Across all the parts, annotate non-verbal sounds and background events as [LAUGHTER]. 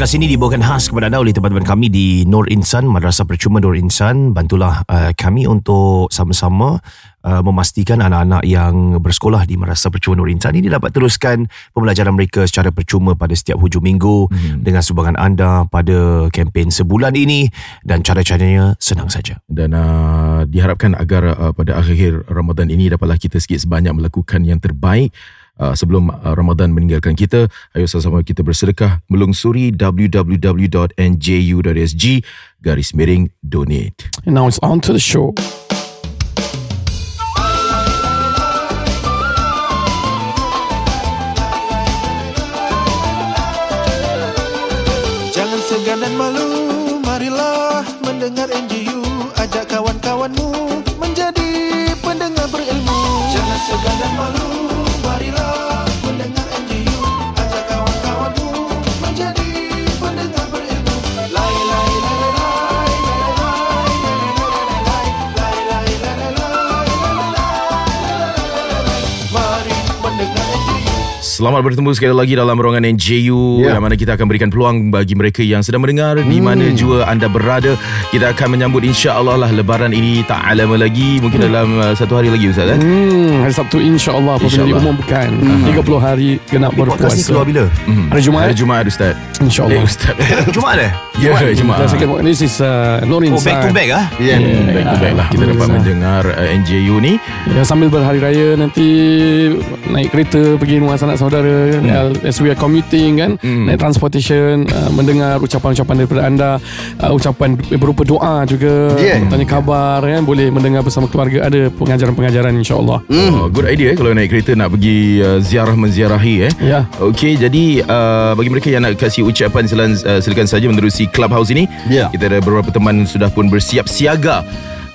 Podcast ini dibawakan khas kepada anda oleh teman-teman kami di Nur Insan, Madrasah Percuma Nur Insan. Bantulah uh, kami untuk sama-sama uh, memastikan anak-anak yang bersekolah di Madrasah Percuma Nur Insan ini dapat teruskan pembelajaran mereka secara percuma pada setiap hujung minggu hmm. dengan sumbangan anda pada kempen sebulan ini dan cara-caranya senang saja. Dan uh, diharapkan agar uh, pada akhir Ramadan ini dapatlah kita sikit sebanyak melakukan yang terbaik uh, sebelum uh, Ramadan meninggalkan kita. Ayo sama-sama kita bersedekah melungsuri www.nju.sg garis miring donate. And now it's on to the show. Jangan segan dan malu, marilah mendengar NGU Ajak kawan-kawanmu menjadi pendengar berilmu Jangan segan dan malu, Selamat bertemu sekali lagi dalam ruangan NJU Ya. yang mana kita akan berikan peluang bagi mereka yang sedang mendengar di mana jua anda berada. Kita akan menyambut insya-Allah lah lebaran ini tak lama lagi, mungkin dalam uh, satu hari lagi Ustaz eh. Hmm, hari Sabtu insya-Allah apabila InsyaAllah. diumumkan 30 hari genap Ini podcast berpuasa. keluar bila? Hmm. Hari Jumaat. Hari Jumaat Ustaz. Insya-Allah. Eh Ustaz. [LAUGHS] Jumaat eh? Ya, Jumaat. Dan second, this is uh, Nur Oh, back to back ah. Ya. Hmm, baik to baik lah kita dapat mendengar uh, NJU ni. Ya, sambil berhari raya nanti naik kereta pergi rumah sanak saudara hmm. as we are commuting kan Hmm. naik transportation uh, mendengar ucapan-ucapan daripada anda uh, ucapan berupa doa juga Yeah. tanya khabar kan boleh mendengar bersama keluarga ada pengajaran-pengajaran insyaallah Oh, good idea eh kalau naik kereta nak pergi uh, ziarah menziarahi eh. ya Okey, jadi uh, bagi mereka yang nak kasih ucapan silakan, uh, silakan saja menerusi Clubhouse ini. Ya. Kita ada beberapa teman sudah pun bersiap siaga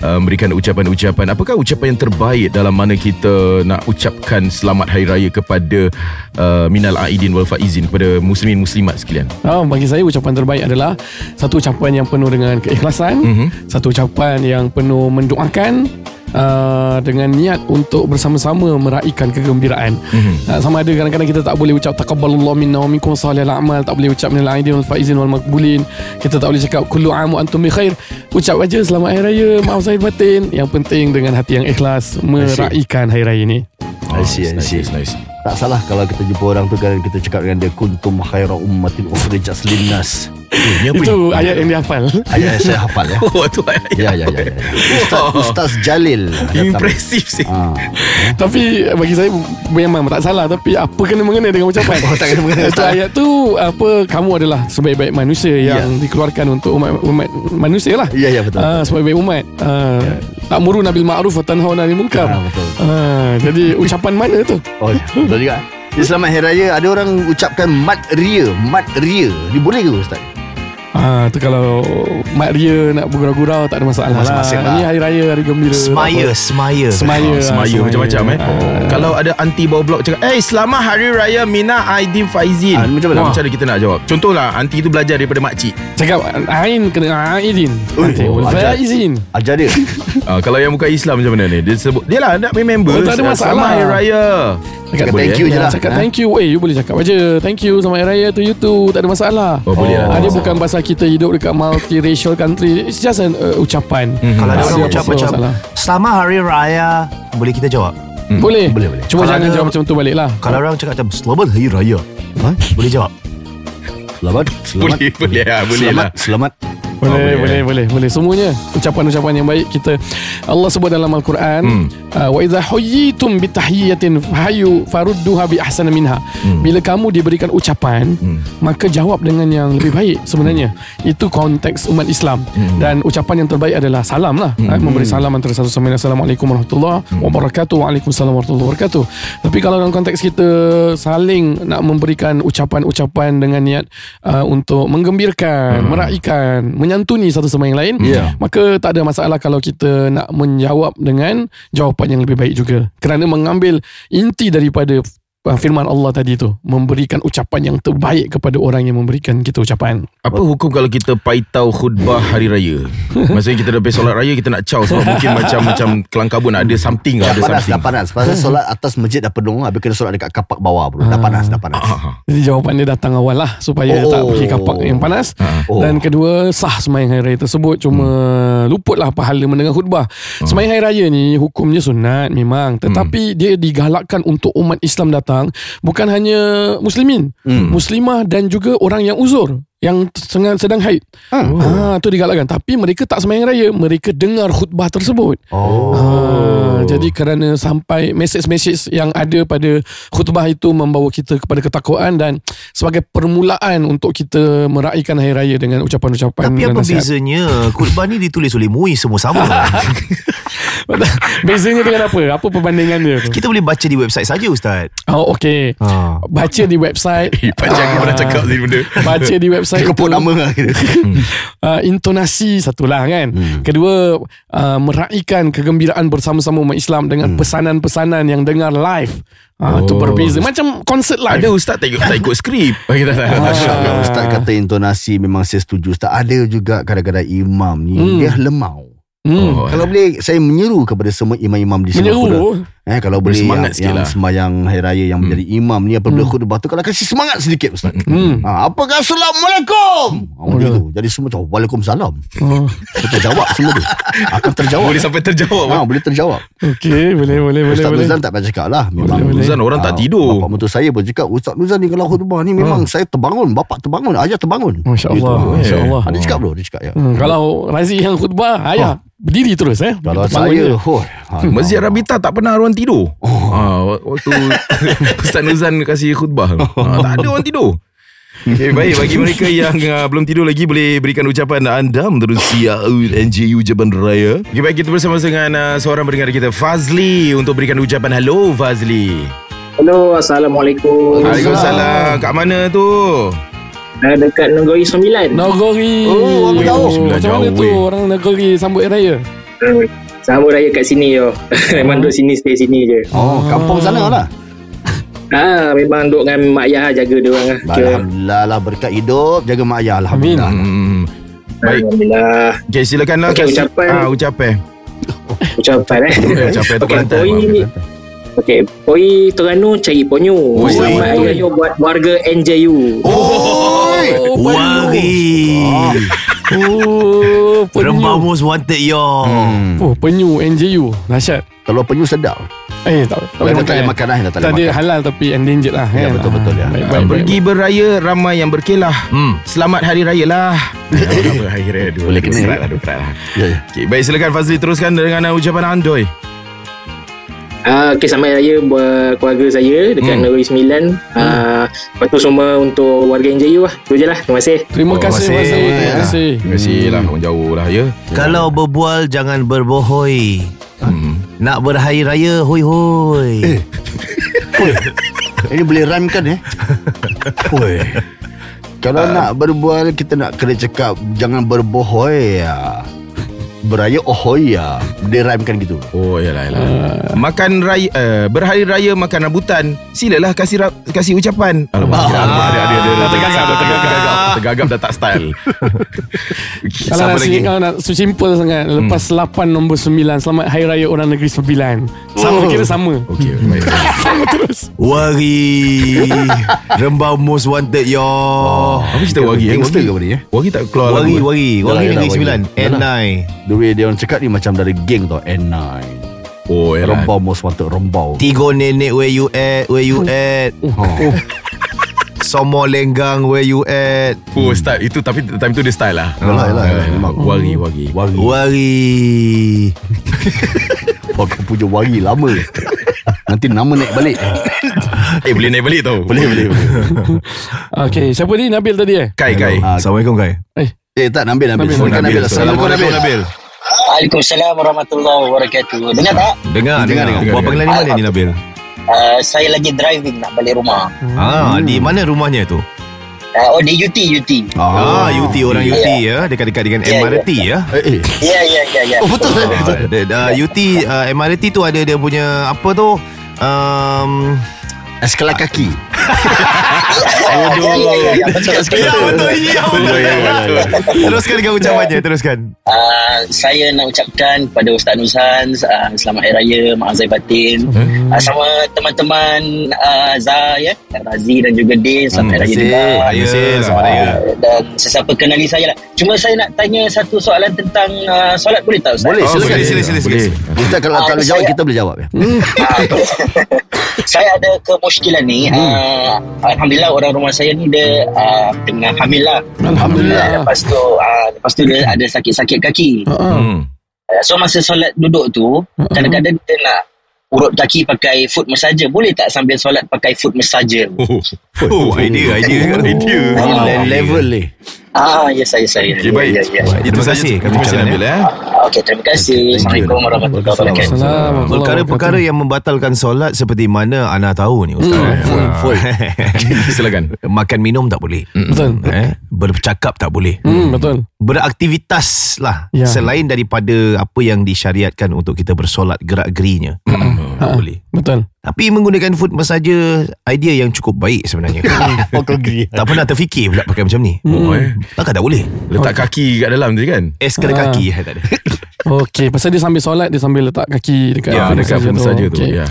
uh, memberikan ucapan-ucapan. Apakah ucapan yang terbaik dalam mana kita nak ucapkan selamat hari raya kepada uh, minal aidin wal faizin kepada muslimin muslimat sekalian? Oh, bagi saya ucapan terbaik adalah satu ucapan yang penuh dengan keikhlasan, Mhm. satu ucapan yang penuh mendoakan uh, dengan niat untuk bersama-sama meraihkan kegembiraan. Mhm. Uh, sama ada kadang-kadang kita tak boleh ucap taqabbalallahu minna wa minkum salihal a'mal, tak boleh ucap minal aidin wal faizin wal maqbulin. Kita tak boleh cakap kullu am wa antum bi khair. Ucap aja selamat hari raya, maaf zahir batin. Yang penting dengan hati yang ikhlas meraihkan hari raya ini. I see, I nice, see. nice, nice. Tak salah kalau kita jumpa orang tu kan kita cakap dengan dia kuntum khaira ummatin ukhrijat linnas. Eh, ni apa Itu ni? ayat yang dihafal. Ayat saya hafal ya. [LAUGHS] Oh, tu ayat. Ya ya ya. ya. Ustaz, Ustaz Jalil. Impresif sih. Ah. Tapi bagi saya memang tak salah tapi apa kena mengena dengan ucapan? [LAUGHS] Oh, tak kena mengena, Itu Ustaz. ayat tu apa kamu adalah sebaik-baik manusia yang dikeluarkan untuk umat, umat manusia lah. Ya ya betul. Ah, sebaik-baik umat. Ah, tak muru nabil ma'ruf wa tanhauna 'anil munkar. Ah, betul. Ah, jadi ucapan mana tu? Oh, betul juga. Selamat hari raya ada orang ucapkan mat ria, mat ria. Ni boleh ke Ustaz? Ah, tu kalau mak ria nak bergurau-gurau tak ada masalah. Masing-masing lah. Ini hari raya, hari gembira. Semaya, Apa? semaya. Semaya. Oh, semaya ah, macam-macam eh. Ah. Kalau ada anti bawah blok cakap, "Eh, selamat hari raya Mina Aidin Faizin." Ah, macam mana? Macam mana kita nak jawab? Contohlah, anti tu belajar daripada makcik. Cakap Ain kena Aidin. Oh, Saya ajar. izin. Ajar dia. [LAUGHS] Ah, kalau yang bukan Islam macam mana ni? Dia sebut, dia lah nak remember. Oh, tak ada selamat masalah. hari raya. Cakap Boleh, thank eh? you je Ya, lah. cakap Ha? thank you Eh you boleh cakap aja Thank you Selamat Hari Raya tu you tu Tak ada masalah Oh, boleh lah. Ah, Dia bukan pasal kita hidup Dekat multiracial country It's just an uh, ucapan Mhm. Kalau ada orang ucap macam masalah. Selamat Hari Raya Boleh kita jawab Boleh Boleh, boleh. Cuma Kalau jangan ada- jawab macam tu balik lah Kalau orang cakap macam Selamat Hari Raya Ha? Boleh jawab Selamat, selamat. Boleh, boleh lah. Boleh selamat, lah. selamat. Boleh, boleh, boleh, boleh, boleh. Semuanya ucapan-ucapan yang baik kita Allah sebut dalam Al-Quran, Hmm. uh, wa idza huyyitum bi tahiyyatin fahayu farudduha bi ahsana minha. Bila kamu diberikan ucapan, Hmm. maka jawab dengan yang lebih baik sebenarnya. Itu konteks umat Islam. Dan ucapan yang terbaik adalah salam lah. Uh, memberi salam antara satu sama lain. Assalamualaikum warahmatullahi wabarakatuh. Waalaikumsalam warahmatullahi wabarakatuh. Tapi kalau dalam konteks kita saling nak memberikan ucapan-ucapan dengan niat uh, untuk menggembirakan, meraihkan, menyantuni satu sama yang lain, Ya. maka tak ada masalah kalau kita nak menjawab dengan jawapan yang lebih baik juga. Kerana mengambil inti daripada firman Allah tadi tu memberikan ucapan yang terbaik kepada orang yang memberikan kita ucapan. Apa hukum kalau kita paitau khutbah hari raya? [LAUGHS] Maksudnya kita dah pergi solat raya kita nak caw sebab [LAUGHS] mungkin macam macam kelangkabut nak ada something Dah ada panas, something. dah panas. Pasal solat atas masjid dah penuh. Habis kena solat dekat kapak bawah pun. Dah panas, dah panas. Ah, Jadi jawapan dia datang awal lah supaya Oh. tak pergi kapak yang panas. Oh. Dan kedua sah sembahyang hari raya tersebut cuma luputlah pahala mendengar khutbah. Sembahyang hari raya ni hukumnya sunat memang tetapi dia digalakkan untuk umat Islam datang bukan hanya muslimin, muslimah dan juga orang yang uzur yang sedang sedang haid. Hmm. Ah tu digalakkan tapi mereka tak sembahyang raya, mereka dengar khutbah tersebut. Oh. Ah, jadi kerana sampai mesej-mesej yang ada pada khutbah itu membawa kita kepada ketakwaan dan sebagai permulaan untuk kita meraihkan hari raya dengan ucapan-ucapan Tapi apa nasihat. bezanya Khutbah ni ditulis oleh MUI Semua sama [LAUGHS] Bezanya dengan apa? Apa perbandingan dia tu? Kita boleh baca di website saja Ustaz Oh okey. ha. Baca di website. Eh, panjang aku pernah cakap ni benda. Baca di website Keput itu, nama lah kita. [LAUGHS] uh, intonasi satulah kan. Hmm. Kedua uh, meraihkan kegembiraan bersama-sama Islam dengan Hmm. pesanan-pesanan yang dengar live. Itu Oh. berbeza macam konsert live. Ada ustaz tak ikut, tak ikut skrip. [LAUGHS] Kita tak tak- Masya Allah Ah. Ustaz kata intonasi Memang saya setuju Ustaz Ada juga kadang-kadang imam ni Hmm. Dia lemau Hmm. Oh, Kalau boleh Saya menyeru kepada semua imam-imam di Singapura Menyeru. Eh kalau boleh Bersemangat yang, sikit yang lah. sembahyang hari raya yang menjadi imam ni apabila khutbah tu kalau kasih semangat sedikit ustaz. Hmm. Ha, apakah assalamualaikum? Ha, macam tu. Jadi semua cakap waalaikumsalam. Oh. Kita terjawab semua tu. Akan terjawab. Boleh sampai terjawab. Ha, boleh terjawab. Okey, boleh boleh boleh Ustaz boleh. Nuzan tak payah cakap lah Memang Boleh, boleh. Uzan orang tak Ah, tidur. Bapak mentua saya pun cakap Ustaz Nuzan ni kalau khutbah ni Memang saya terbangun Bapak terbangun Ayah terbangun Masya-Allah, masya-Allah. Ah, Dia cakap bro Dia cakap ya Hmm, kalau Razi yang khutbah, ayah berdiri terus eh. Kalau saya oh, Masjid Rabita tak pernah orang tidur. Ha, waktu [LAUGHS] Ustaz Nuzan kasih khutbah. Ha, tak ada orang tidur. Okay, baik bagi mereka yang uh, belum tidur lagi boleh berikan ucapan anda menerusi NJU Jaban Raya. Okay, baik kita bersama dengan uh, seorang pendengar kita Fazli untuk berikan ucapan hello Fazli. Hello, Assalamualaikum. Waalaikumsalam. Kat mana tu? Uh, dekat Negeri Sembilan. Nagori. Oh, aku tahu. Macam mana tu orang Nagori sambut raya? Sambut raya kat sini yo. [LAUGHS] memang duduk sini, stay sini je. Oh kampung sana lah Ah, memang duduk dengan mak ayah jaga dia orang lah. Alhamdulillah lah berkat hidup Jaga mak ayah Alhamdulillah Hmm. Baik. Alhamdulillah. Okay, silakanlah Okey, kasih ucapan. ah, ucapan. [LAUGHS] Ucapan eh. Eh, ucapan tu Okey, Kelantan. poi. Okey, poi Terengganu cari ponyo. Oi, Selamat hari raya buat warga NJU. Oi Oh, Wari Oh, penyu. Rembang most wanted yo Hmm. Oh, penyu NJU. Dahsyat. Kalau penyu sedap Eh, tak, tak boleh makan. tak boleh makan lah tak Tak boleh dia halal tapi endangered lah. Ya, kan? betul-betul, ya. Baik, baik, Pergi baik. beraya ramai yang berkelah. Hmm. Selamat hari raya lah. Apa hari raya dua. Boleh kena, Dua ya? lah, dua lah. Ya, ya. Okay, baik silakan Fazli teruskan dengan ucapan Andoy. Ah, okay, hari raya buat keluarga saya dekat Hmm. Negeri Sembilan. Ah, lepas tu semua untuk warga NJU lah. Itu je lah. Terima kasih. Terima Oh, kasih, terima Fazli. kasih. Terima kasih. Terima kasih lah orang jauh lah ya. Kalau berbual jangan berbohoi Hmm. Nak berhari raya hoi hoi [LAUGHS] Oi, Ini boleh rhyme kan eh Oi. Kalau nak berbual Kita nak kena cakap Jangan berbohoi ya. Beraya ohoi ya. Dia rhyme kan gitu Oh yalah yalah. Makan raya uh, berhari raya makan rambutan. Silalah kasih ra- kasih ucapan. Alamak, Ah. ada ada ada ada tergagap, tergagap. Tergagap. Dah tak style. [LAUGHS] Kalau nak, lagi. kalau nak so simple sangat Lepas 8 nombor 9 Selamat Hari Raya Orang Negeri Sembilan Sama Oh. kira sama Okey, baik. [LAUGHS] Sama terus Wari Rembang most wanted yo Apa cerita wagi? eh? Gangster ke apa ni eh wagi tak keluar Wari lagu. Wari Wari yalah, Negeri Wari. Sembilan Yalah. N9 The way dia orang cakap ni Macam dari geng tau N9 Oh. Rembau most wanted Rembau Tigo nenek where you at Where you at oh. [LAUGHS] Somo lenggang where you at Oh style itu tapi time tu dia style lah. Yalah, yalah, yalah, memang. Wagi wagi. Wari Wari [LAUGHS] Pakai puja wari lama Nanti nama naik balik Eh boleh naik balik tau. Boleh boleh, boleh. [LAUGHS] Okay Siapa ni Nabil tadi eh Kai kai. Ah, Assalamualaikum Kai Eh tak Nabil Nabil Nabil, Nabil. Nabil Assalamualaikum Nabil Nabil Waalaikumsalam warahmatullahi wabarakatuh. Dengar tak? Dengar Dengar, dengar dengar. Buat panggilan di mana ni Nabil Uh, saya lagi driving nak balik rumah. Ah, di mana rumahnya tu? Uh, oh di UT UT. Ah, UT orang UT ya, dekat-dekat dengan Ya, MRT ya. Eh eh Ya ya ya ya. Oh betul Ah, the- the UT uh, MRT tu ada dia punya apa tu? Um, Eskala kaki. [LAUGHS] Ya, ya, ya, betul. Ya. Teruskan dengan ucapannya Teruskan Uh, saya nak ucapkan kepada Ustaz Nuzhan uh, selamat Hari Raya Mak Azai Batin uh, sama teman-teman uh, Zah ya Razi dan juga Din selamat Hari Raya juga Raya Selamat Raya dan sesiapa kenali saya lah Cuma saya nak tanya satu soalan tentang uh, solat boleh tak Ustaz? Boleh, Oh, silakan. boleh, sila, sila, sila. Boleh. Ustaz kalau Ah, kalau jawab kita boleh jawab ya. Ah, [LAUGHS] saya ada kemusykilan ni uh, Alhamdulillah orang rumah saya ni dia uh, tengah hamil lah Alhamdulillah. Lepas tu uh, Lepas tu dia ada sakit-sakit kaki. Hmm. Uh, So masa solat duduk tu Uh-uh. Kadang-kadang dia nak Urut kaki pakai foot massager Boleh tak sambil solat pakai foot massager Oh, Oh idea Idea Idea Ini Ah, lain level ni. Ah, ya saya saya Okay, ya, baik. ya, ya. Terima kasih kami Terima kasih ucapkan, Nabil eh. Okey terima kasih Assalamualaikum warahmatullahi wabarakatuh Assalamualaikum. Perkara-perkara yang membatalkan solat Seperti mana Ana tahu ni Ustaz Hmm, eh? full, [LAUGHS] full. Silakan. Makan minum tak boleh Betul. eh? Bercakap tak boleh Hmm, betul. Beraktivitas lah Ya. Selain daripada Apa yang disyariatkan Untuk kita bersolat Gerak-gerinya Tak boleh Betul. Tapi menggunakan foot massager Idea yang cukup baik sebenarnya. [LAUGHS] [LAUGHS] Tak pernah terfikir pula Pakai macam ni Oh, eh. Takkan tak boleh Letak kaki kat dalam tu kan? Es kena Ah. kaki eh, Tak ada Okey, pasal dia sambil solat dia sambil letak kaki dekat Ya, dekat massager tu, Okey. ya.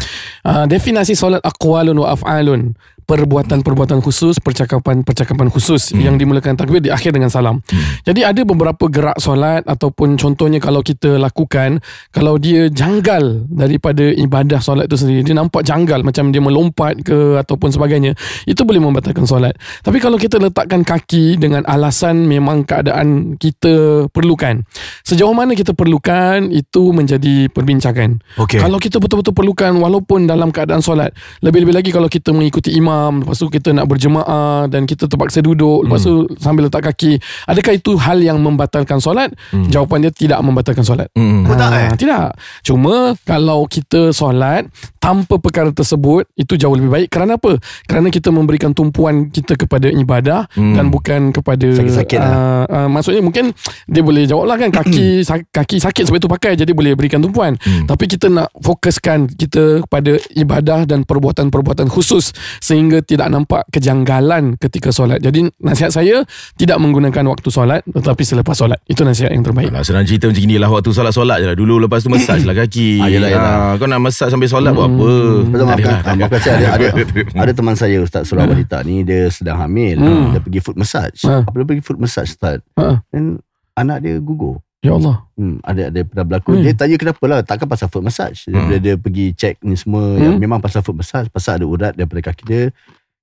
Ah, definasi solat aqwalun wa af'alun. Perbuatan-perbuatan khusus, percakapan-percakapan khusus Hmm. yang dimulakan takbir di akhir dengan salam. Jadi ada beberapa gerak solat ataupun contohnya kalau kita lakukan kalau dia janggal daripada ibadah solat itu sendiri, dia nampak janggal macam dia melompat ke ataupun sebagainya, itu boleh membatalkan solat. Tapi kalau kita letakkan kaki dengan alasan memang keadaan kita perlukan. Sejauh mana kita perlukan itu menjadi perbincangan. Okey. Kalau kita betul-betul perlukan walaupun dalam keadaan solat, lebih-lebih lagi kalau kita mengikuti imam, lepas tu kita nak berjemaah dan kita terpaksa duduk, lepas tu sambil letak kaki, adakah itu hal yang membatalkan solat? Jawapan dia tidak membatalkan solat. Hmm. Oh, tak, eh? Tidak. Cuma kalau kita solat tanpa perkara tersebut itu jauh lebih baik. Kerana apa? Kerana kita memberikan tumpuan kita kepada ibadah Hmm. dan bukan kepada Sakit-sakit lah. uh, uh, maksudnya mungkin dia boleh jawab lah kan kaki sak- kaki sakit sebab itu pakai jadi boleh berikan tumpuan. Hmm. Tapi kita nak fokuskan kita kepada ibadah dan perbuatan-perbuatan khusus sehingga tidak nampak kejanggalan ketika solat. Jadi nasihat saya tidak menggunakan waktu solat tetapi selepas solat. Itu nasihat yang terbaik. Alah, senang cerita macam ni lah Waktu solat-solat je lah Dulu lepas tu massage lah kaki [LAUGHS] Ah, yelah, yelah. Ah, Kau nak massage sambil solat buat apa Betul Tak maafkan, adalah, maafkan saya ada, ada [LAUGHS] ada teman saya Ustaz Surah Wanita ni dia sedang hamil. Dia pergi foot massage. Hmm. Apa dia pergi foot massage Ustaz? Ha. Dan anak dia gugur. Ya Allah. Hmm, ada ada pernah berlaku. Hmm. Dia tanya kenapa lah, takkan pasal foot massage. Dia, Hmm. dia, dia pergi check ni semua yang Hmm. memang pasal foot massage, pasal ada urat daripada kaki dia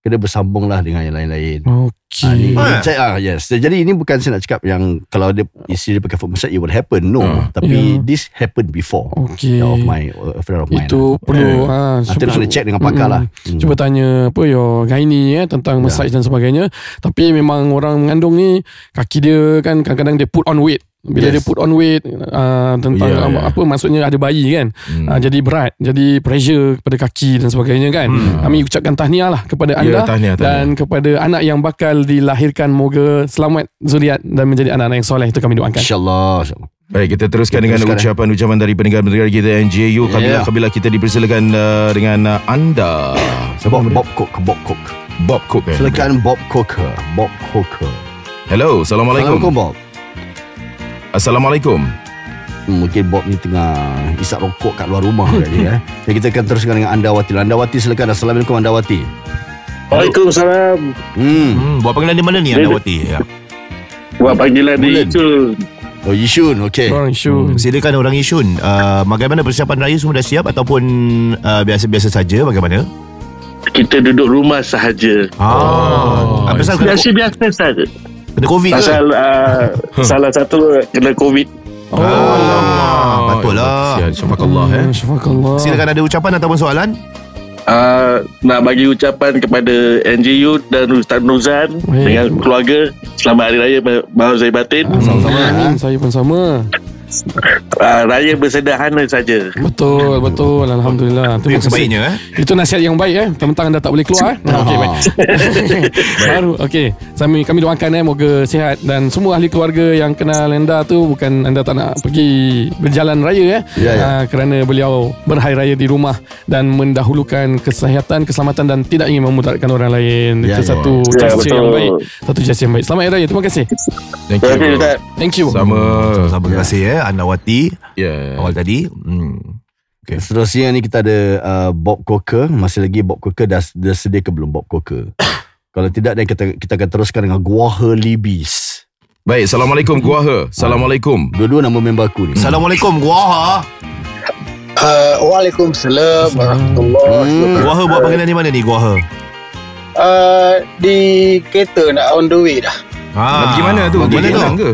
kena bersambung lah dengan yang lain-lain. Okey. Ah, ni, Ah. check, ah, yes. Jadi ini bukan saya nak cakap yang kalau dia isteri dia pakai foot massage it will happen. No. Hmm. Tapi Ya. this happened before. Okey. Of my uh, a friend of mine. Itu perlu ha, Nanti nak kena check dengan pakar lah. Hmm. Cuba tanya apa yo gynae ya tentang massage dan sebagainya. Tapi memang orang mengandung ni kaki dia kan kadang-kadang dia put on weight. Bila Yes. dia put on weight uh, tentang Ya, apa, ya. apa maksudnya ada bayi kan. Hmm. Uh, jadi berat, jadi pressure kepada kaki dan sebagainya kan. Kami ucapkan tahniah lah kepada Ya, anda tahniah, tahniah. dan kepada anak yang bakal dilahirkan moga selamat zuriat dan menjadi anak-anak yang soleh itu kami doakan. InsyaAllah. InsyaAllah. Baik kita teruskan Kita dengan teruskan, eh. ucapan-ucapan dari pendengar-pendengar kita NJU Kabila Yeah. Kabila kita dipersilakan uh, dengan uh, anda Bob, Bob Cook, Bob Cook. Bob Cook eh? Silakan Bob Cooker, Bob Cooker. Hello Assalamualaikum Assalamualaikum Bob. Assalamualaikum Hmm, mungkin Bob ni tengah isap rokok kat luar rumah kali eh. [LAUGHS] Jadi kita akan teruskan dengan Andawati. Andawati silakan. Assalamualaikum Andawati. Waalaikumsalam. Hmm. Hmm, buat panggilan di mana ni Dia- Andawati? Ya. Buat panggilan di itu. Oh Yishun, okey. Orang isu. Hmm, silakan orang Yishun. Uh, bagaimana persiapan raya semua dah siap ataupun uh, biasa-biasa saja bagaimana? Kita duduk rumah sahaja. Ah, oh, Biasa-biasa saja. Kena COVID ke? Pasal uh, salah satu kena COVID. Oh, Ah, betul lah. Sihat Syafakallah eh Syafakallah. Silakan ada ucapan ataupun soalan? Uh, nak bagi ucapan kepada NGU dan Ustaz Nuzan Baik. dengan keluarga selamat hari raya Bahagia Zaibatin. Sama-sama. Amin. Saya pun sama. Uh, raya bersederhana saja. Betul, betul. Alhamdulillah. Itu yang sebaiknya eh. Itu nasihat yang baik eh. Teman-teman anda tak boleh keluar eh. Okey, [LAUGHS] baik. Baru okey. Kami kami doakan eh moga sihat dan semua ahli keluarga yang kenal anda tu bukan anda tak nak pergi berjalan raya eh. Ya, ya. Ah, kerana beliau berhari raya di rumah dan mendahulukan kesihatan, keselamatan dan tidak ingin memudaratkan orang lain. Ya, Itu ya. satu Ya, gesture yang baik. Satu gesture yang baik. Selamat hari raya. Terima kasih. Thank Terima kasih you. Ustaz. Thank you. Sama. Sama terima kasih eh Anawati Ya. awal tadi. Hmm. Okay. Seterusnya ni kita ada uh, Bob Coker. Masih lagi Bob Coker dah, dah sedia ke belum Bob Coker? [COUGHS] Kalau tidak dan kita kita akan teruskan dengan Guaha Libis. Baik, Assalamualaikum Kuaha. Assalamualaikum. Dua-dua nama member aku ni. Assalamualaikum Guaha. Uh, Waalaikumsalam warahmatullahi Hmm. Guaha buat panggilan di mana ni Guaha? uh, Di kereta nak on the way dah Ha. Nak pergi mana tu? Pergi mana tu? Geylang ke?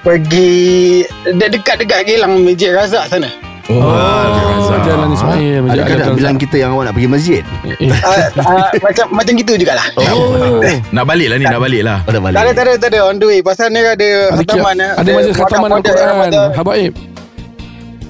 Pergi de- Dekat-dekat Gelang Masjid Razak sana Oh, Oh, Jalan Ismail. Adakah Jalan nak bilang kita yang awak nak pergi masjid? Eh, uh, uh, [LAUGHS] Macam macam gitu jugalah Oh. Nak balik lah ni, nak balik lah. Oh, balik. Tak ada, tak ada, tak ada on the way Pasal ni ada Ada, khataman eh. ada majlis khataman model- Al-Quran Habaib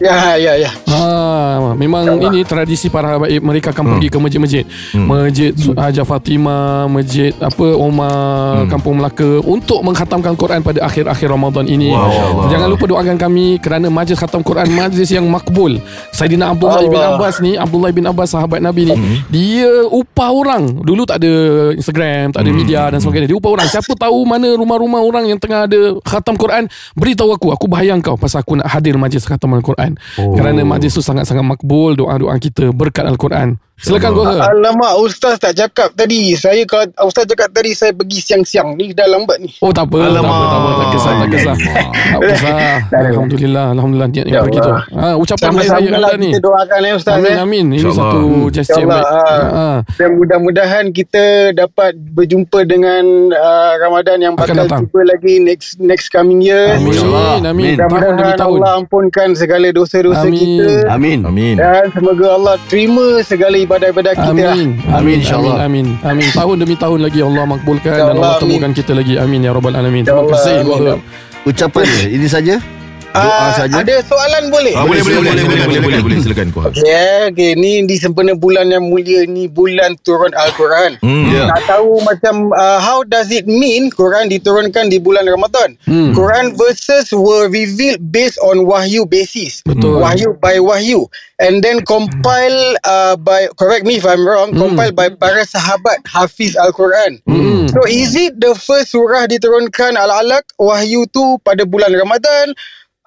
Ya, ya, ya Ha, memang ini tradisi para habaib mereka akan pergi ke masjid-masjid. Masjid Su- Hajar Fatimah, masjid apa Omar Kampung Melaka untuk mengkhatamkan Quran pada akhir-akhir Ramadan ini. Wow. Jangan lupa doakan kami kerana majlis khatam Quran majlis yang makbul. Saidina Abdullah bin Allah. Abbas ni, Abdullah bin Abbas sahabat Nabi ni, dia upah orang. Dulu tak ada Instagram, tak ada media dan sebagainya. Dia upah orang. Siapa tahu mana rumah-rumah orang yang tengah ada khatam Quran, beritahu aku. Aku bayang kau pasal aku nak hadir majlis khataman Quran. Oh. Kerana majlis tu sangat-sangat makbul doa-doa kita berkat Al-Quran. Silakan kau. Alamak Ustaz tak cakap tadi Saya kalau Ustaz cakap tadi Saya pergi siang-siang Ni dah lambat ni Oh tak apa, tak apa, tak apa, tak kisah, tak kisah. Tak kisah. [LAUGHS] Alhamdulillah, alhamdulillah niat yang Ya begitu. Allah. Ha, ucapan raya Sama-sama lah ni. kita doakan eh Ustaz Amin eh. amin. Ini InsyaAllah. satu gesture yang baik. InsyaAllah, Ha. Dan mudah-mudahan kita dapat berjumpa dengan uh, Ramadan yang bakal jumpa lagi next next coming year. Amin, amin, amin. Tahun demi Mudah-mudahan tahun. Allah ampunkan segala dosa-dosa Amin. kita. Amin. Amin. Dan semoga Allah terima segala ibadah-ibadah kita. lah. Amin. Amin, insyaAllah. Amin, amin. Amin. Tahun demi tahun lagi Allah makbulkan dan InsyaAllah, Allah temukan kita lagi. Amin ya rabbal alamin. Terima kasih. amin. Ucapan ini saja. Doa saja. ada soalan boleh? Ah, boleh, boleh, boleh, boleh, boleh, boleh, boleh, boleh. Silakan Kuaha. Ya, okay. ni di sempena bulan yang mulia ni bulan turun Al-Quran. Hmm. Ya. Nak tahu macam uh, how does it mean Quran diturunkan di bulan Ramadan? Hmm. Quran verses were revealed based on wahyu basis. Betul. Wahyu by wahyu and then compile uh, by correct me if I'm wrong, Hmm. compiled by para sahabat hafiz Al-Quran. Hmm. So is it the first surah diturunkan Al-Alaq wahyu tu pada bulan Ramadan?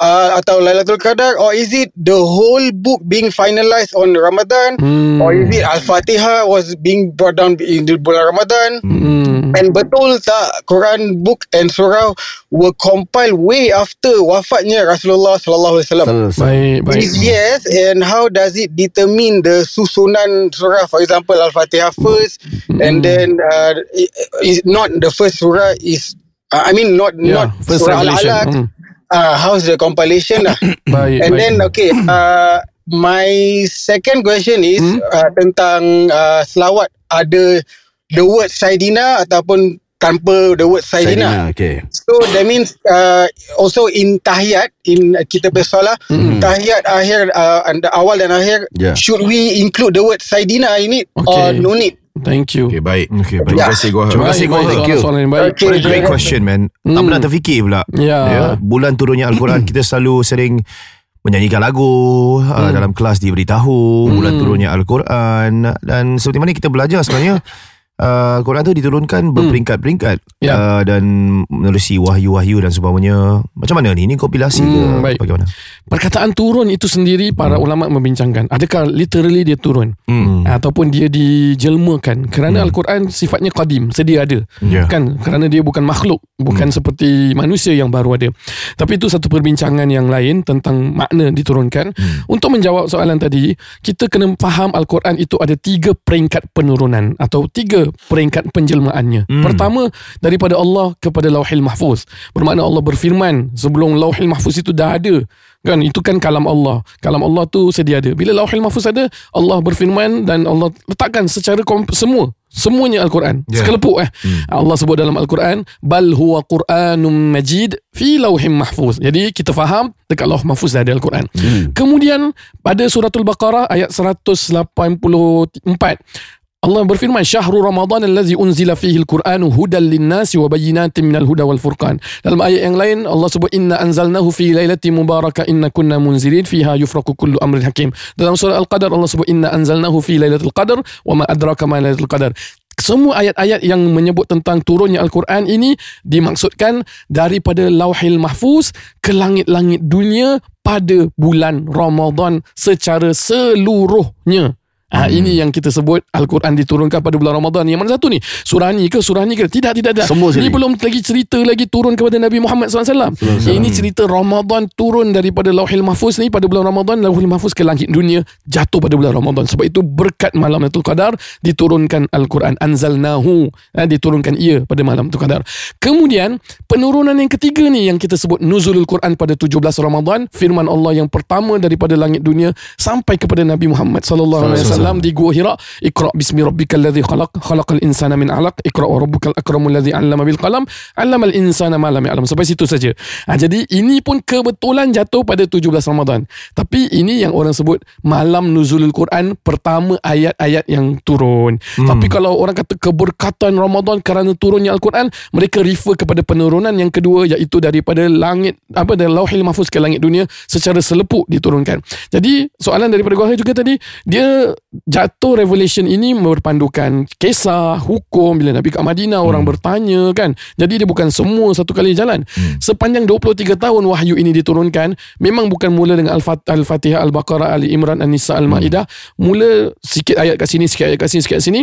Uh, atau Lailatul Qadar or is it the whole book being finalized on Ramadan Hmm. or is it Al-Fatihah was being brought down in the bulan Ramadan Hmm. and betul tak Quran book and surah were compiled way after wafatnya Rasulullah sallallahu alaihi wasallam. Baik, baik. If yes, and how does it determine the susunan surah? For example, Al-Fatihah first, and then uh, is not the first surah is. Uh, I mean, not Yeah, not first surah revelation. Al-Alaq. Hmm. Uh, how's the compilation? lah? [COUGHS] Baik, and baik. then okay, uh, my second question is Hmm? uh, tentang uh, selawat. Ada the word Saidina ataupun tanpa the word Saidina. Saidina. Okay. So that means uh, also in tahiyat in uh, kita bersolat Mm-mm. tahiyat akhir uh, and awal dan akhir Yeah. should we include the word Saidina in it or Okay. no need? Thank you. Okay, baik. Okay, baik. Terima kasih Kuaha. Terima kasih, baik. Thank you. Soalan yang baik. Okay. What a great question man Tak Hmm. pernah terfikir pula Ya. ya, Bulan turunnya Al-Quran Kita selalu sering Menyanyikan lagu uh, Dalam kelas diberitahu Bulan turunnya Al-Quran Dan seperti mana kita belajar sebenarnya [LAUGHS] uh, Al-Quran tu diturunkan berperingkat-peringkat Ya. uh, Dan menerusi wahyu-wahyu dan sebagainya Macam mana ni? Ini kompilasi ke? Hmm, baik. Bagaimana? Perkataan turun itu sendiri para ulama membincangkan. Adakah literally dia turun? Hmm. ataupun dia dijelmakan kerana al-Quran sifatnya qadim sedia ada Ya. kan kerana dia bukan makhluk bukan seperti manusia yang baru ada tapi itu satu perbincangan yang lain tentang makna diturunkan untuk menjawab soalan tadi kita kena faham al-Quran itu ada tiga peringkat penurunan atau tiga peringkat penjelmaannya. Pertama daripada Allah kepada Lauhil Mahfuz. Bermakna Allah berfirman sebelum Lauhil Mahfuz itu dah ada. Kan? Itu kan kalam Allah. Kalam Allah tu sedia ada. Bila Lauhil Mahfuz ada, Allah berfirman dan Allah letakkan secara kom- semua. Semuanya Al-Quran. Ya. sekelepuk eh? Allah sebut dalam Al-Quran bal huwa Quranum Majid fi lauhim mahfuz. Jadi kita faham dekat lauh mahfuz dah ada Al-Quran. Kemudian pada suratul Baqarah ayat 184 Allah berfirman syahrul Ramadan allazi unzila fihi al-Qur'anu hudan lin-nasi wa bayyinatin minal huda wal furqan. Dalam ayat yang lain Allah sebut inna anzalnahu fi lailatin mubarakah inna kunna munzirin fiha yufraqu kullu amrin hakim. Dalam surah Al-Qadar Allah sebut inna anzalnahu fi lailatul qadar wa ma adraka ma lailatul qadar. Semua ayat-ayat yang menyebut tentang turunnya Al-Quran ini dimaksudkan daripada lauhil mahfuz ke langit-langit dunia pada bulan Ramadan secara seluruhnya. Ha, Hmm. Ini yang kita sebut Al-Quran diturunkan pada bulan Ramadan. Yang mana satu ni? Surah ni ke? Surah ni ke? Tidak, tidak, tidak. Semua Ini belum lagi cerita lagi turun kepada Nabi Muhammad SAW. Ini cerita Ramadan turun daripada Lauhil Mahfuz ni pada bulan Ramadan. Lauhil Mahfuz ke langit dunia jatuh pada bulan Ramadan. Sebab itu berkat malam Lailatul Qadar diturunkan Al-Quran. Anzalnahu. Ha, diturunkan ia pada malam Lailatul Qadar. Kemudian penurunan yang ketiga ni yang kita sebut Nuzulul Quran pada 17 Ramadan. Firman Allah yang pertama daripada langit dunia sampai kepada Nabi Muhammad sallallahu di Gua Hira. Iqra bismi rabbikal ladzi khalaq khalaqal insana min 'alaq. Iqra wa rabbukal akramul ladzi 'allama bil qalam 'allamal insana ma lam ya'lam. Sampai situ saja. Ha, jadi ini pun kebetulan jatuh pada 17 Ramadan. Tapi ini yang orang sebut malam nuzulul Quran pertama ayat-ayat yang turun. Hmm. Tapi kalau orang kata keberkatan Ramadan kerana turunnya Al-Quran, mereka refer kepada penurunan yang kedua iaitu daripada langit apa dari lauhil mahfuz ke langit dunia secara selepuk diturunkan. Jadi soalan daripada Gua juga tadi dia jatuh revelation ini berpandukan kisah hukum bila Nabi kat Madinah orang bertanya kan. Jadi dia bukan semua satu kali jalan. Sepanjang 23 tahun wahyu ini diturunkan memang bukan mula dengan Al-Fat- Al-Fatihah Al-Baqarah Ali Imran An-Nisa Al-Maidah. Mula sikit ayat kat sini sikit ayat kat sini sikit kat sini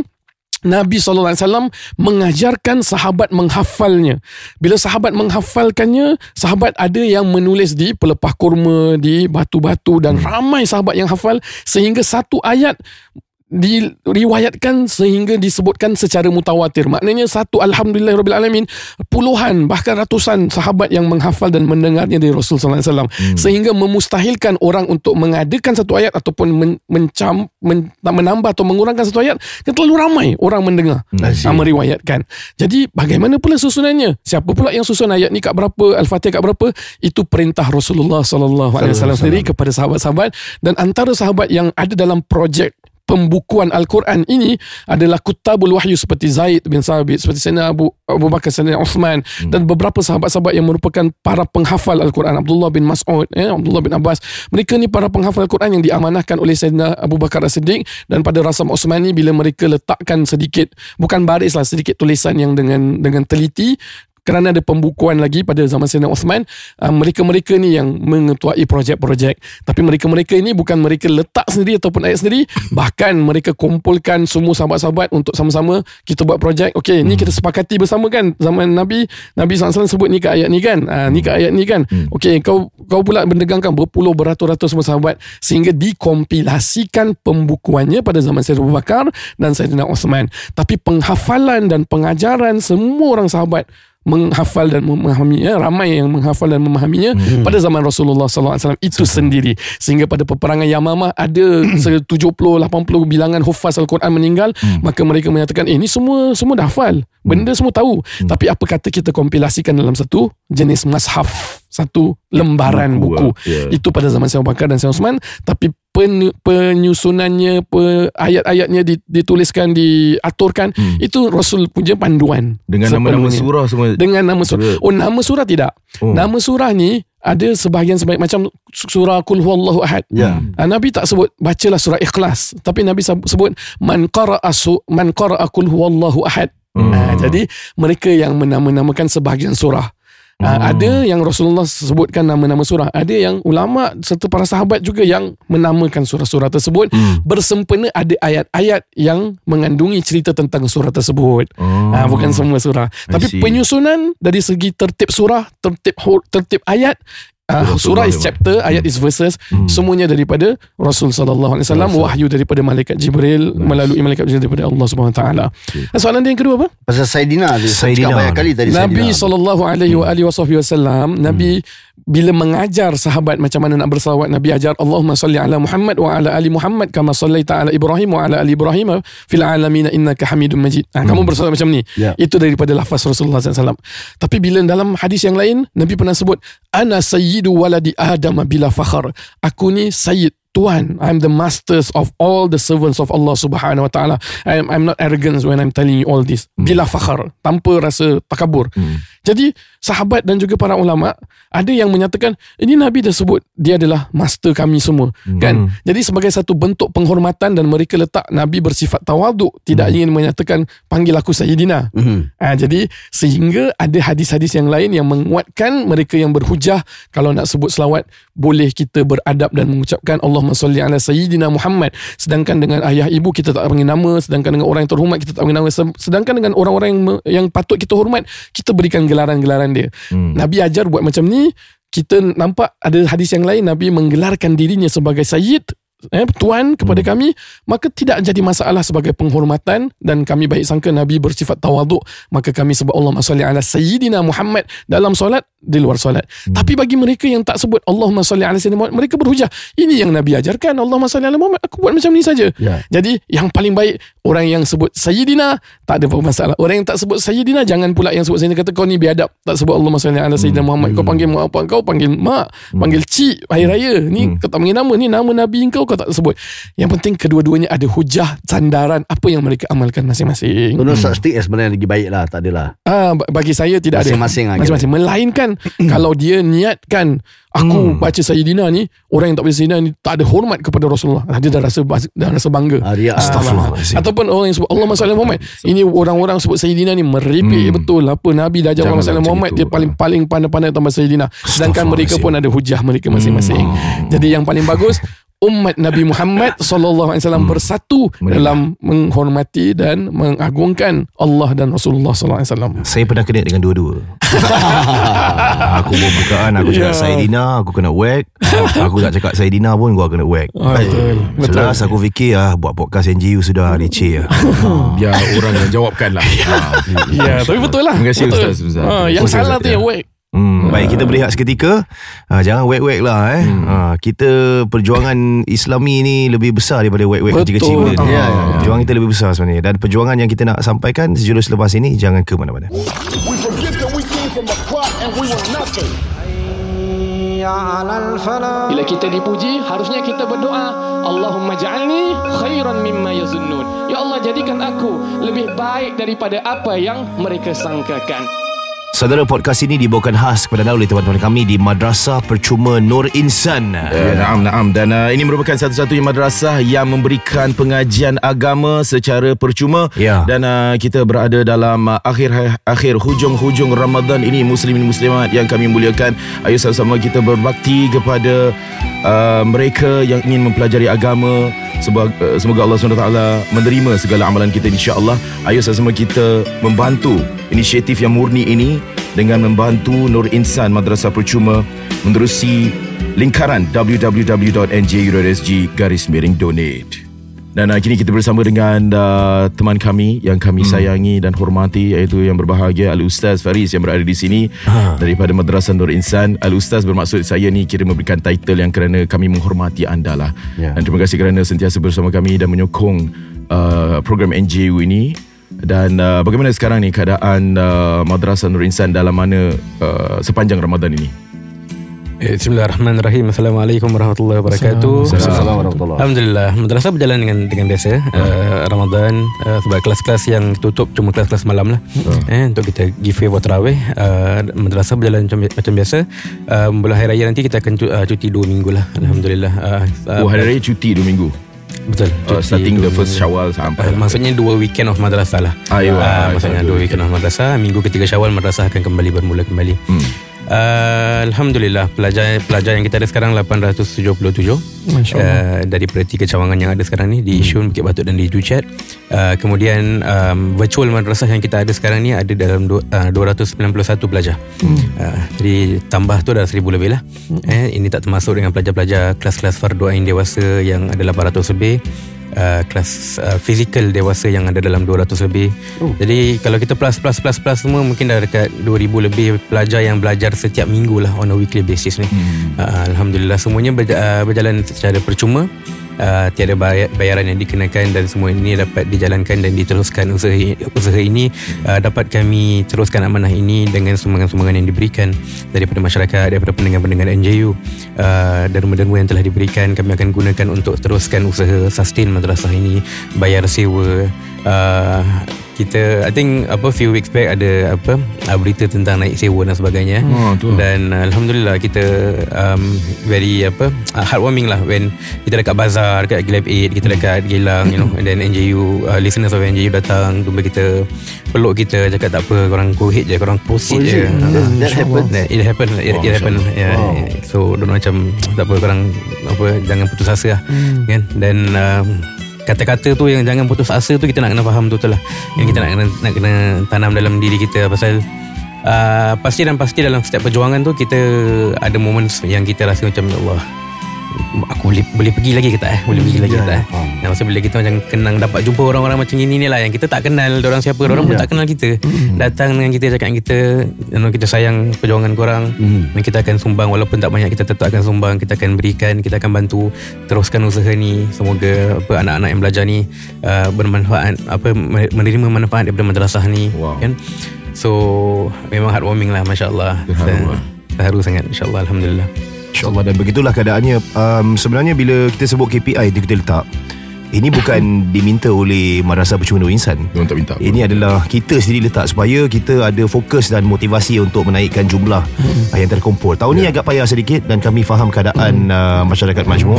Nabi SAW mengajarkan sahabat menghafalnya. Bila sahabat menghafalkannya, sahabat ada yang menulis di pelepah kurma, di batu-batu dan ramai sahabat yang hafal sehingga satu ayat diriwayatkan sehingga disebutkan secara mutawatir. Maknanya satu Alhamdulillah Rabbil Alamin puluhan bahkan ratusan sahabat yang menghafal dan mendengarnya dari Rasulullah SAW hmm. sehingga memustahilkan orang untuk mengadakan satu ayat ataupun men, mencam, men, menambah atau mengurangkan satu ayat kan terlalu ramai orang mendengar hmm. meriwayatkan. Jadi bagaimana pula susunannya? Siapa pula yang susun ayat ni kat berapa Al-Fatihah kat berapa? Itu perintah Rasulullah SAW sendiri kepada sahabat-sahabat dan antara sahabat yang ada dalam projek pembukuan Al-Quran ini adalah kutabul wahyu seperti Zaid bin Sabit, seperti Sayyidina Abu, Abu Bakar, Sayyidina Uthman hmm. dan beberapa sahabat-sahabat yang merupakan para penghafal Al-Quran Abdullah bin Mas'ud, ya, Abdullah bin Abbas mereka ni para penghafal Al-Quran yang diamanahkan oleh Sayyidina Abu Bakar As-Siddiq dan pada Rasam Osmani bila mereka letakkan sedikit bukan baris lah sedikit tulisan yang dengan dengan teliti kerana ada pembukuan lagi pada zaman Sayyidina Uthman uh, mereka-mereka ni yang mengetuai projek-projek. Tapi mereka-mereka ini bukan mereka letak sendiri ataupun ayat sendiri bahkan mereka kumpulkan semua sahabat-sahabat untuk sama-sama kita buat projek. Okey ni kita sepakati bersama kan zaman Nabi Nabi SAW sebut ni ke ayat ni kan? Uh, ni ke ayat ni kan? Okey kau kau pula mendegangkan berpuluh beratus-ratus semua sahabat sehingga dikompilasikan pembukuannya pada zaman Sayyidina Abu Bakar dan Sayyidina Uthman. Tapi penghafalan dan pengajaran semua orang sahabat menghafal dan memahami ya ramai yang menghafal dan memahaminya hmm. pada zaman Rasulullah SAW itu sendiri. Sehingga pada peperangan Yamamah ada 70 80 bilangan hufaz al-Quran meninggal hmm. maka mereka menyatakan eh ni semua semua dah hafal. Benda semua tahu. Hmm. tapi apa kata kita kompilasikan dalam satu jenis mushaf satu lembaran buku, Buku, buku. yeah. itu pada zaman Sayyidina Bakar dan Sayyidina Uthman tapi pen, penyusunannya pe, ayat-ayatnya dituliskan diaturkan hmm. itu Rasul punya panduan Dengan nama-nama surah semua. dengan nama surah oh nama surah tidak Oh. nama surah ni ada sebahagian sebaik macam surah Qul Huwallahu Ahad. Ya. Ah, Nabi tak sebut bacalah surah Ikhlas, tapi Nabi sebut man qara'a man qara'a Qul Huwallahu Ahad. Hmm. Ah, jadi mereka yang menama-namakan sebahagian surah. Uh, ada yang Rasulullah sebutkan nama-nama surah Ada yang ulama serta para sahabat juga Yang menamakan surah-surah tersebut Hmm. Bersempena ada ayat-ayat Yang mengandungi cerita tentang surah tersebut Oh. uh, Bukan semua surah I Tapi see. penyusunan Dari segi tertib surah Tertib, tertib ayat Uh, surah is chapter, ayat is verses, semuanya daripada Rasul sallallahu alaihi wasallam, wahyu daripada malaikat Jibril melalui malaikat Jibril daripada Allah Subhanahu wa taala. Soalan dia yang kedua apa? Pasal Saidina Saidina. banyak kali tadi Nabi sallallahu alaihi wa alihi wasallam, Nabi bila mengajar sahabat macam mana nak bersalawat, Nabi ajar Allahumma salli ala Muhammad wa ala ali Muhammad kama sallaita ala Ibrahim wa ala ali Ibrahim fil alamin innaka Hamidum Majid. Ha, kamu bersalawat macam ni. Ya. Itu daripada lafaz Rasulullah SAW. Tapi bila dalam hadis yang lain, Nabi pernah sebut, Ana sayyidu waladi Adam bila fakhar. Aku ni sayyid. Tuhan, I'm the masters of all the servants of Allah Subhanahu Wa Taala. I'm, I'm not arrogant when I'm telling you all this. Bila fakhar, tanpa rasa takabur. Jadi sahabat dan juga para ulama ada yang menyatakan ini Nabi dah sebut dia adalah master kami semua, kan? Jadi sebagai satu bentuk penghormatan dan mereka letak Nabi bersifat tawaduk, tidak ingin menyatakan panggil aku Sayyidina. Mhm. Ha, jadi sehingga ada hadis-hadis yang lain yang menguatkan mereka yang berhujah kalau nak sebut selawat boleh kita beradab dan mengucapkan Allahumma salli ala sayyidina Muhammad sedangkan dengan ayah ibu kita tak panggil nama sedangkan dengan orang yang terhormat kita tak panggil nama Se- sedangkan dengan orang-orang yang yang patut kita hormat kita berikan gelaran-gelaran dia Hmm. Nabi ajar buat macam ni kita nampak ada hadis yang lain Nabi menggelarkan dirinya sebagai sayyid eh, tuan kepada kami maka tidak jadi masalah sebagai penghormatan dan kami baik sangka Nabi bersifat tawaduk maka kami sebut Allahumma salli ala sayyidina Muhammad dalam solat di luar solat. Tapi bagi mereka yang tak sebut Allahumma salli ala sayyidina Muhammad mereka berhujah. Ini yang Nabi ajarkan Allahumma salli ala Muhammad aku buat macam ni saja. Ya. jadi yang paling baik orang yang sebut sayyidina tak ada apa masalah. Orang yang tak sebut sayyidina jangan pula yang sebut sayyidina kata kau ni biadab tak sebut Allahumma salli ala sayyidina Muhammad. Kau panggil mak apa kau panggil mak panggil cik hari raya. Ni kau tak panggil nama ni nama nabi kau kau tak sebut. Yang penting kedua-duanya ada hujah sandaran apa yang mereka amalkan masing-masing. So no such thing as sebenarnya lagi baik lah. Tak adalah. Ah, ba- bagi saya tidak Masing-masing ada. Masing-masing. Melainkan [CLEARS THROAT] kalau dia niatkan aku baca Sayyidina ni, orang yang tak baca Sayyidina ni tak ada hormat kepada Rasulullah. Ah, Dia dah rasa dah rasa bangga. Ah, riak. Astaghfirullahaladzim. Ataupun orang yang sebut Allah Masya Muhammad Ini orang-orang sebut Sayyidina ni Meripik betul Apa Nabi dah Allah Masya macam Muhammad itu. Dia paling-paling pandai-pandai tambah Sayyidina Sedangkan mereka pun ada hujah mereka masing-masing Jadi yang paling bagus Umat Nabi Muhammad Sallallahu Alaihi Wasallam bersatu Dalam menghormati dan mengagungkan Allah dan Rasulullah Sallallahu Alaihi Wasallam Saya pernah kena dengan dua-dua [LAUGHS] Aku buat bukaan Aku cakap Ya. Saidina Aku kena whack Aku tak cakap Saidina pun Gua kena whack Ah, betul. Betul. Selas aku fikir ah, Buat podcast NGU sudah Leceh lah [LAUGHS] Biar orang yang jawabkan lah [LAUGHS] Ya, tapi betul lah. Terima kasih betul. Ustaz, Ustaz. Ha, yang Ustaz, salah Ustaz, tu ya. yang whack. Hmm, baik kita berehat seketika ha, Jangan whack-whack lah eh. Hmm. Ha, kita perjuangan Islami ni Lebih besar daripada Betul. kecil-kecil benda ni. Ya, ya, Ha, Perjuangan kita lebih besar sebenarnya Dan perjuangan yang kita nak sampaikan Sejurus lepas ini Jangan ke mana-mana Bila kita dipuji, harusnya kita berdoa, Allahumma ja'alni khairan mimma yazunnun. Ya Allah, jadikan aku lebih baik daripada apa yang mereka sangkakan. Saudara podcast ini dibawakan khas kepada anda oleh teman-teman kami di Madrasah Percuma Nur Insan. Ya, naam, naam. Dan uh, ini merupakan satu-satunya madrasah yang memberikan pengajian agama secara percuma. Ya. Dan uh, kita berada dalam uh, akhir akhir hujung-hujung Ramadan ini muslimin muslimat yang kami muliakan. Ayo sama-sama kita berbakti kepada uh, mereka yang ingin mempelajari agama. Semoga, uh, semoga Allah SWT menerima segala amalan kita insya-Allah. Ayo sama-sama kita membantu inisiatif yang murni ini dengan membantu Nur Insan Madrasah Percuma menerusi lingkaran www.nju.sg garis miring donate. Dan uh, kini kita bersama dengan uh, teman kami yang kami hmm. sayangi dan hormati iaitu yang berbahagia Al-Ustaz Faris yang berada di sini ha. daripada Madrasah Nur Insan. Al-Ustaz bermaksud saya ni kira memberikan title yang kerana kami menghormati anda lah. Ya. Dan terima kasih kerana sentiasa bersama kami dan menyokong uh, program NJU ini. Dan uh, bagaimana sekarang ni keadaan uh, Madrasah Nur Insan dalam mana uh, sepanjang Ramadan ini? Eh, Bismillahirrahmanirrahim. Assalamualaikum warahmatullahi wabarakatuh. Assalamualaikum warahmatullahi Alhamdulillah, madrasah berjalan dengan dengan biasa. Uh, Ramadan uh, sebab kelas-kelas yang tutup cuma kelas-kelas malam lah. Eh untuk kita giveaway buat tarawih. Uh, madrasah berjalan macam, macam biasa. Uh, Bulan hari raya nanti kita akan uh, cuti 2 minggu lah. Alhamdulillah. Uh, Oh, hari raya cuti 2 minggu. Betul. Uh, starting the first. Syawal sampai. Uh, maksudnya dua weekend of madrasah lah. Ah, aywa, maksudnya dua weekend of madrasah. Minggu ketiga Syawal madrasah akan kembali bermula kembali. Hmm. Uh, Alhamdulillah pelajar pelajar yang kita ada sekarang 877 Masya uh, daripada tiga cawangan yang ada sekarang ni di Isyun, Bukit Batuk dan di Juchat. Uh, kemudian um, virtual madrasah yang kita ada sekarang ni ada dalam uh, 291 pelajar. Uh, jadi tambah tu dah 1000 lebih lah. Eh, ini tak termasuk dengan pelajar-pelajar kelas-kelas fardu ain dewasa yang ada 800 lebih. Uh, kelas uh, fizikal dewasa yang ada dalam 200 lebih. Oh. Jadi kalau kita plus plus plus plus semua mungkin dah dekat 2000 lebih pelajar yang belajar setiap minggu lah on a weekly basis ni. Hmm. Uh, Alhamdulillah semuanya berja- uh, berjalan secara percuma. Uh, tiada bayar, bayaran yang dikenakan dan semua ini dapat dijalankan dan diteruskan usaha usaha ini. Uh, dapat kami teruskan amanah ini dengan sumbangan-sumbangan yang diberikan daripada masyarakat daripada pendengar-pendengar NJU uh, derma-derma yang telah diberikan kami akan gunakan untuk teruskan usaha sustain madrasah ini bayar sewa uh, kita I think apa few weeks back ada apa uh, berita tentang naik sewa dan sebagainya. Oh, tu. dan uh, alhamdulillah kita um, very apa uh, heartwarming lah when kita dekat bazar dekat Gilab 8 kita dekat Gilang you know and then NJU uh, listeners of NJU datang jumpa kita peluk kita cakap tak apa korang go ahead je korang proceed je. That, that happened. That it happen it, Oh, it happen. yeah, Wow. yeah. so don't macam tak apa korang apa jangan putus asa lah. Kan? Dan um, kata-kata tu yang jangan putus asa tu kita nak kena faham betul lah. Yang kita nak kena nak kena tanam dalam diri kita pasal uh, pasti dan pasti dalam setiap perjuangan tu kita ada moments yang kita rasa macam "Ya Allah aku boleh boleh pergi lagi ke tak eh? Boleh pergi lagi ke tak eh? Nah, masa bila kita macam kenang dapat jumpa orang-orang macam ini ni lah yang kita tak kenal orang siapa orang pun tak kenal kita. Datang dengan kita cakap dengan kita kita sayang perjuangan korang. Dan kita akan sumbang walaupun tak banyak kita tetap akan sumbang kita akan berikan kita akan bantu teruskan usaha ni. Semoga apa anak-anak yang belajar ni uh, bermanfaat apa menerima manfaat daripada madrasah ni Wow. kan? So memang heartwarming lah masya-Allah. Terharu lah. terharu sangat insya-Allah alhamdulillah InsyaAllah. Dan begitulah keadaannya. Um, Sebenarnya bila kita sebut KPI itu kita letak Ini bukan diminta oleh Madrasah Percuma Nur Insan. Diorang tak minta apa. Ini adalah kita sendiri letak supaya kita ada fokus dan motivasi untuk menaikkan jumlah uh, yang terkumpul. Tahun ni agak payah sedikit dan kami faham keadaan uh, masyarakat majmuk.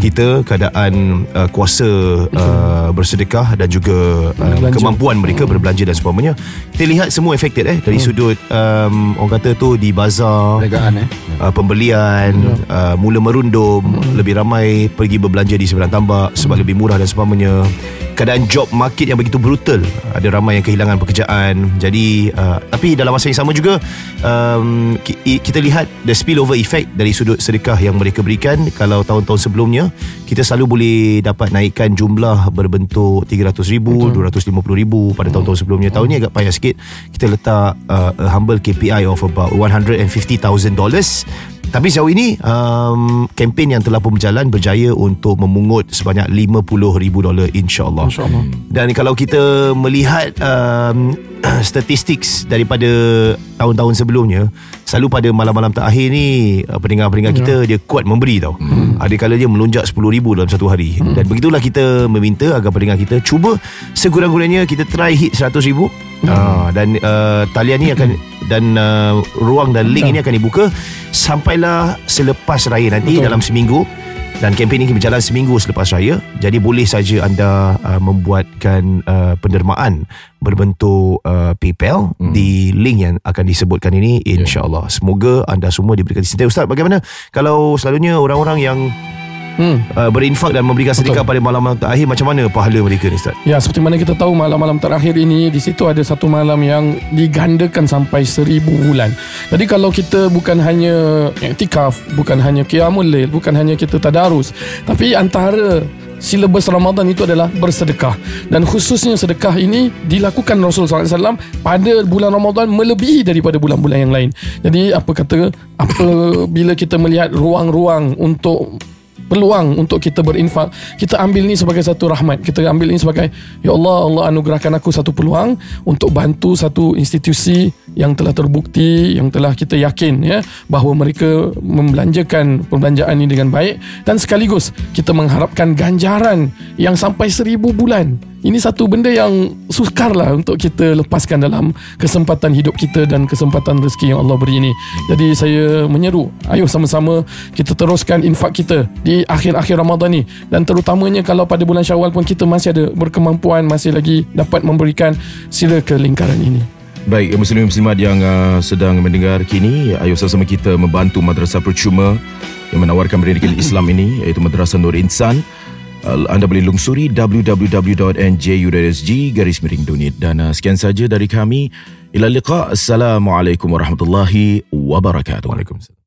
Kita, keadaan uh, kuasa uh, bersedekah dan juga uh, kemampuan mereka berbelanja dan sebagainya. Kita lihat semua affected eh dari sudut um, orang kata tu di bazar, Perniagaan eh. uh, pembelian uh, mula merundum lebih ramai pergi berbelanja di seberang tambak sebab lebih murah dan sebagainya keadaan job market yang begitu brutal. Ada ramai yang kehilangan pekerjaan. Jadi uh, tapi dalam masa yang sama juga um, ki- kita lihat the spillover effect dari sudut sedekah yang mereka berikan. Kalau tahun-tahun sebelumnya kita selalu boleh dapat naikkan jumlah berbentuk 300 ribu 250 ribu. Pada tahun-tahun sebelumnya tahun ni agak payah sikit. Kita letak uh, humble KPI of about 150,000 dollars tapi sejauh ini um, kempen yang telah pun berjalan berjaya untuk memungut sebanyak 50,000 dolar insya-Allah. InsyaAllah. Dan kalau kita melihat um, [CLEARS THROAT] statistik daripada tahun-tahun sebelumnya, selalu pada malam-malam terakhir ni uh, pendengar-pendengar kita dia kuat memberi tau. Hmm. Ada kala dia melonjak 10,000 dalam satu hari. Hmm. Dan begitulah kita meminta agar pendengar kita cuba sekurang-kurangnya kita try hit 100,000 hmm. uh, dan uh, talian ni akan dan uh, ruang dan link ini akan dibuka sampailah selepas raya nanti Betul. dalam seminggu dan kempen ini berjalan seminggu selepas raya. Jadi boleh saja anda uh, membuatkan uh, pendermaan berbentuk uh, PayPal hmm. di link yang akan disebutkan ini insyaallah semoga anda semua diberikan dicintai ustaz bagaimana kalau selalunya orang-orang yang Hmm. uh, berinfak dan memberikan sedekah pada malam-malam terakhir macam mana pahala mereka ni ustaz Ya seperti mana kita tahu malam-malam terakhir ini di situ ada satu malam yang digandakan sampai seribu bulan. Jadi kalau kita bukan hanya iktikaf, bukan hanya qiyamul lail, bukan hanya kita tadarus, tapi antara silabus Ramadan itu adalah bersedekah dan khususnya sedekah ini dilakukan Rasulullah SAW pada bulan Ramadan melebihi daripada bulan-bulan yang lain. Jadi apa kata apabila kita melihat ruang-ruang untuk peluang untuk kita berinfak. Kita ambil ni sebagai satu rahmat. Kita ambil ini sebagai ya Allah Allah anugerahkan aku satu peluang untuk bantu satu institusi yang telah terbukti yang telah kita yakin ya bahawa mereka membelanjakan perbelanjaan ini dengan baik. Dan sekaligus kita mengharapkan ganjaran yang sampai seribu bulan ini satu benda yang sukar lah untuk kita lepaskan dalam kesempatan hidup kita dan kesempatan rezeki yang Allah beri ini. Jadi saya menyeru, ayo sama-sama kita teruskan infak kita di akhir-akhir Ramadan ni dan terutamanya kalau pada bulan Syawal pun kita masih ada berkemampuan masih lagi dapat memberikan sila ke lingkaran ini. Baik, muslim muslimat yang uh, sedang mendengar kini, ayo sama-sama kita membantu madrasah percuma yang menawarkan pendidikan Islam ini iaitu Madrasah Nur Insan. Anda boleh lungsuri www.nju.sg garis miring donate dan uh, sekian saja dari kami. Ila liqa. Assalamualaikum warahmatullahi wabarakatuh. Waalaikumsalam.